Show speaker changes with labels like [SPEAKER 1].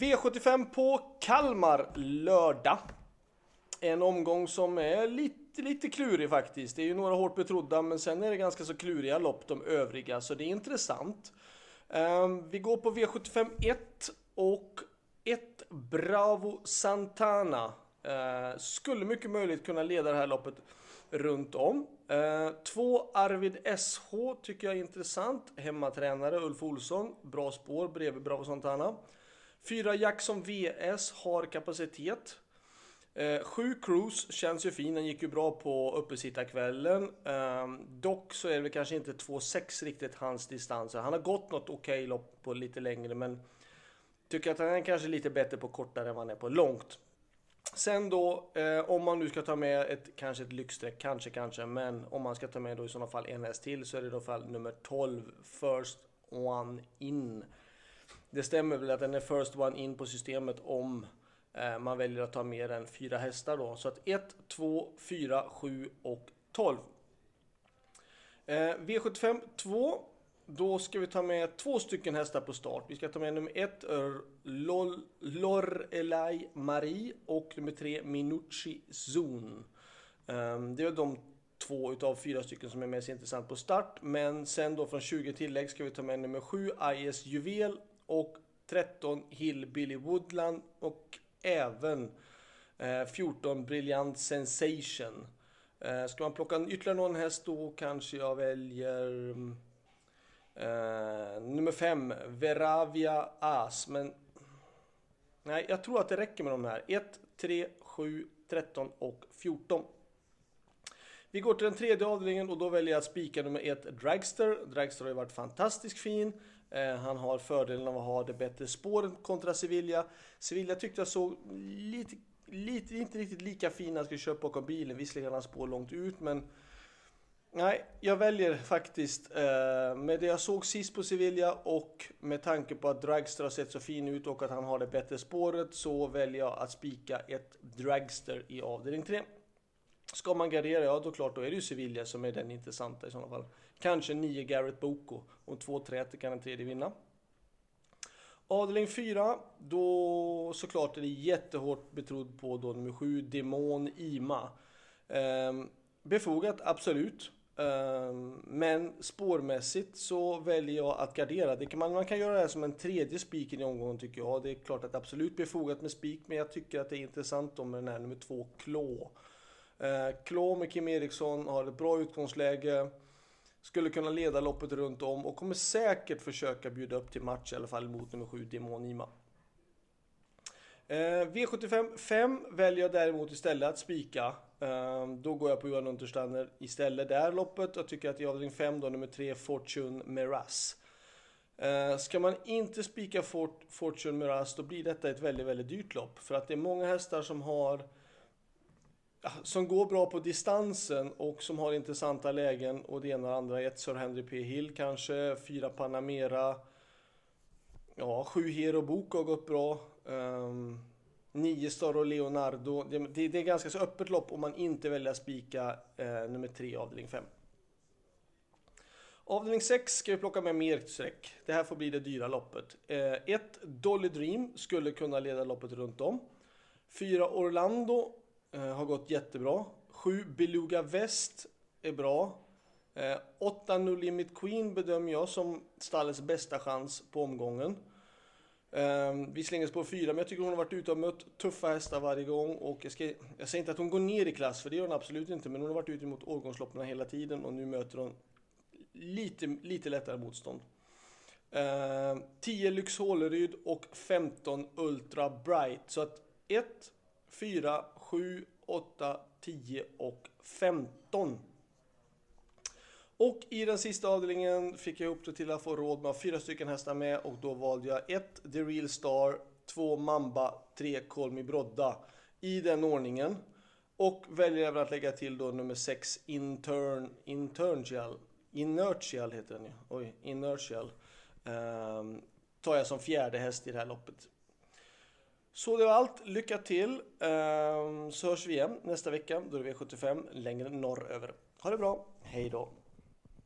[SPEAKER 1] V75 på Kalmar lördag. En omgång som är lite, lite klurig faktiskt. Det är ju några hårt betrodda, men sen är det ganska så kluriga lopp de övriga, så det är intressant. Um, vi går på V75 1 och 1 Bravo Santana. Uh, skulle mycket möjligt kunna leda det här loppet runt om. Uh, två Arvid SH tycker jag är intressant. Hemmatränare Ulf Olsson, bra spår bredvid Bravo Santana. Fyra Jackson VS har kapacitet. Eh, sju Cruise känns ju fin, den gick ju bra på uppesittarkvällen. Eh, dock så är det väl kanske inte 2,6 riktigt hans distanser. Han har gått något okej okay lopp på lite längre men tycker att han är kanske lite bättre på kortare än vad han är på långt. Sen då, eh, om man nu ska ta med ett, kanske ett lyxstreck, kanske, kanske, men om man ska ta med då i sådana fall en häst till så är det i så fall nummer 12, First One In. Det stämmer väl att den är First One In på systemet om Eh, man väljer att ta mer än fyra hästar då. Så att 1, 2, 4, 7 och 12. Eh, V75 2. Då ska vi ta med två stycken hästar på start. Vi ska ta med nummer 1 Lorelai Marie och nummer 3 Minucci Zon. Ehm, det är de två utav fyra stycken som är mest intressant på start. Men sen då från 20 tillägg ska vi ta med nummer 7 IS Juvel och 13 Hillbilly Woodland och även eh, 14 Brilliant Sensation. Eh, ska man plocka ytterligare någon häst då kanske jag väljer eh, nummer 5, Veravia As. Men nej, jag tror att det räcker med de här. 1, 3, 7, 13 och 14. Vi går till den tredje avdelningen och då väljer jag att spika nummer 1 Dragster. Dragster har ju varit fantastiskt fin. Eh, han har fördelen av att ha det bättre spåret kontra Sevilla. Sevilla tyckte jag såg lite, lite inte riktigt lika fin när han skulle köra bakom bilen. Visserligen hade han spår långt ut, men Nej, jag väljer faktiskt eh, med det jag såg sist på Sevilla och med tanke på att Dragster har sett så fin ut och att han har det bättre spåret så väljer jag att spika ett Dragster i avdelning 3. Ska man gardera, ja då klart, då är det ju Sevilla som är den intressanta i sådana fall. Kanske 9 Garrett Boko. Om två träter kan en tredje vinna. Adeling 4, då såklart är det jättehårt betrodd på då nummer 7, Demon Ima. Ehm, befogat, absolut. Ehm, men spårmässigt så väljer jag att gardera. Det kan man, man kan göra det här som en tredje spiken i omgången tycker jag. Det är klart att absolut befogat med spik, men jag tycker att det är intressant om den här nummer 2, Klå. Klo Klå med Kim Eriksson har ett bra utgångsläge. Skulle kunna leda loppet runt om och kommer säkert försöka bjuda upp till match i alla fall mot nummer 7 Demon Ima. Eh, V75 5 väljer jag däremot istället att spika. Eh, då går jag på Johan Untersteiner istället där loppet. Jag tycker att i avdelning 5 då nummer 3 Fortune Meras. Ska man inte spika Fort, Fortune Meras då blir detta ett väldigt, väldigt dyrt lopp. För att det är många hästar som har som går bra på distansen och som har intressanta lägen och det ena och det andra. Ett Sir Henry P Hill kanske, fyra Panamera. Ja, sju Hero Bok har gått bra. Um, nio Staro Leonardo. Det, det, det, är ganska så öppet lopp om man inte väljer att spika eh, nummer tre avdelning fem. Avdelning 6 ska vi plocka med mer streck. Det här får bli det dyra loppet. 1. Eh, Dolly Dream skulle kunna leda loppet runt om. 4. Orlando Eh, har gått jättebra. 7 Beluga Väst är bra. 8 eh, No Limit Queen bedömer jag som stallets bästa chans på omgången. Eh, vi slänger på 4, men jag tycker hon har varit ute och mött tuffa hästar varje gång. Och jag, ska, jag säger inte att hon går ner i klass, för det gör hon absolut inte. Men hon har varit ute mot årgångsloppen hela tiden och nu möter hon lite, lite lättare motstånd. Ehm, 10 Lyx Håleryd och 15 Ultra Bright. Så att 1, 4, 7, 8, 10 och 15. Och i den sista avdelningen fick jag ihop det till att få råd med fyra stycken hästar med och då valde jag 1 The Real Star, 2 Mamba, 3 Kolmi Brodda i den ordningen. Och väljer även att lägga till då nummer 6 Intern, Internial, Inertial heter den ju. Oj, Inertial. Ehm, tar jag som fjärde häst i det här loppet. Så det var allt. Lycka till! Ehm, så hörs vi igen nästa vecka. Då är det V75 längre norröver. Ha det bra. Hej då!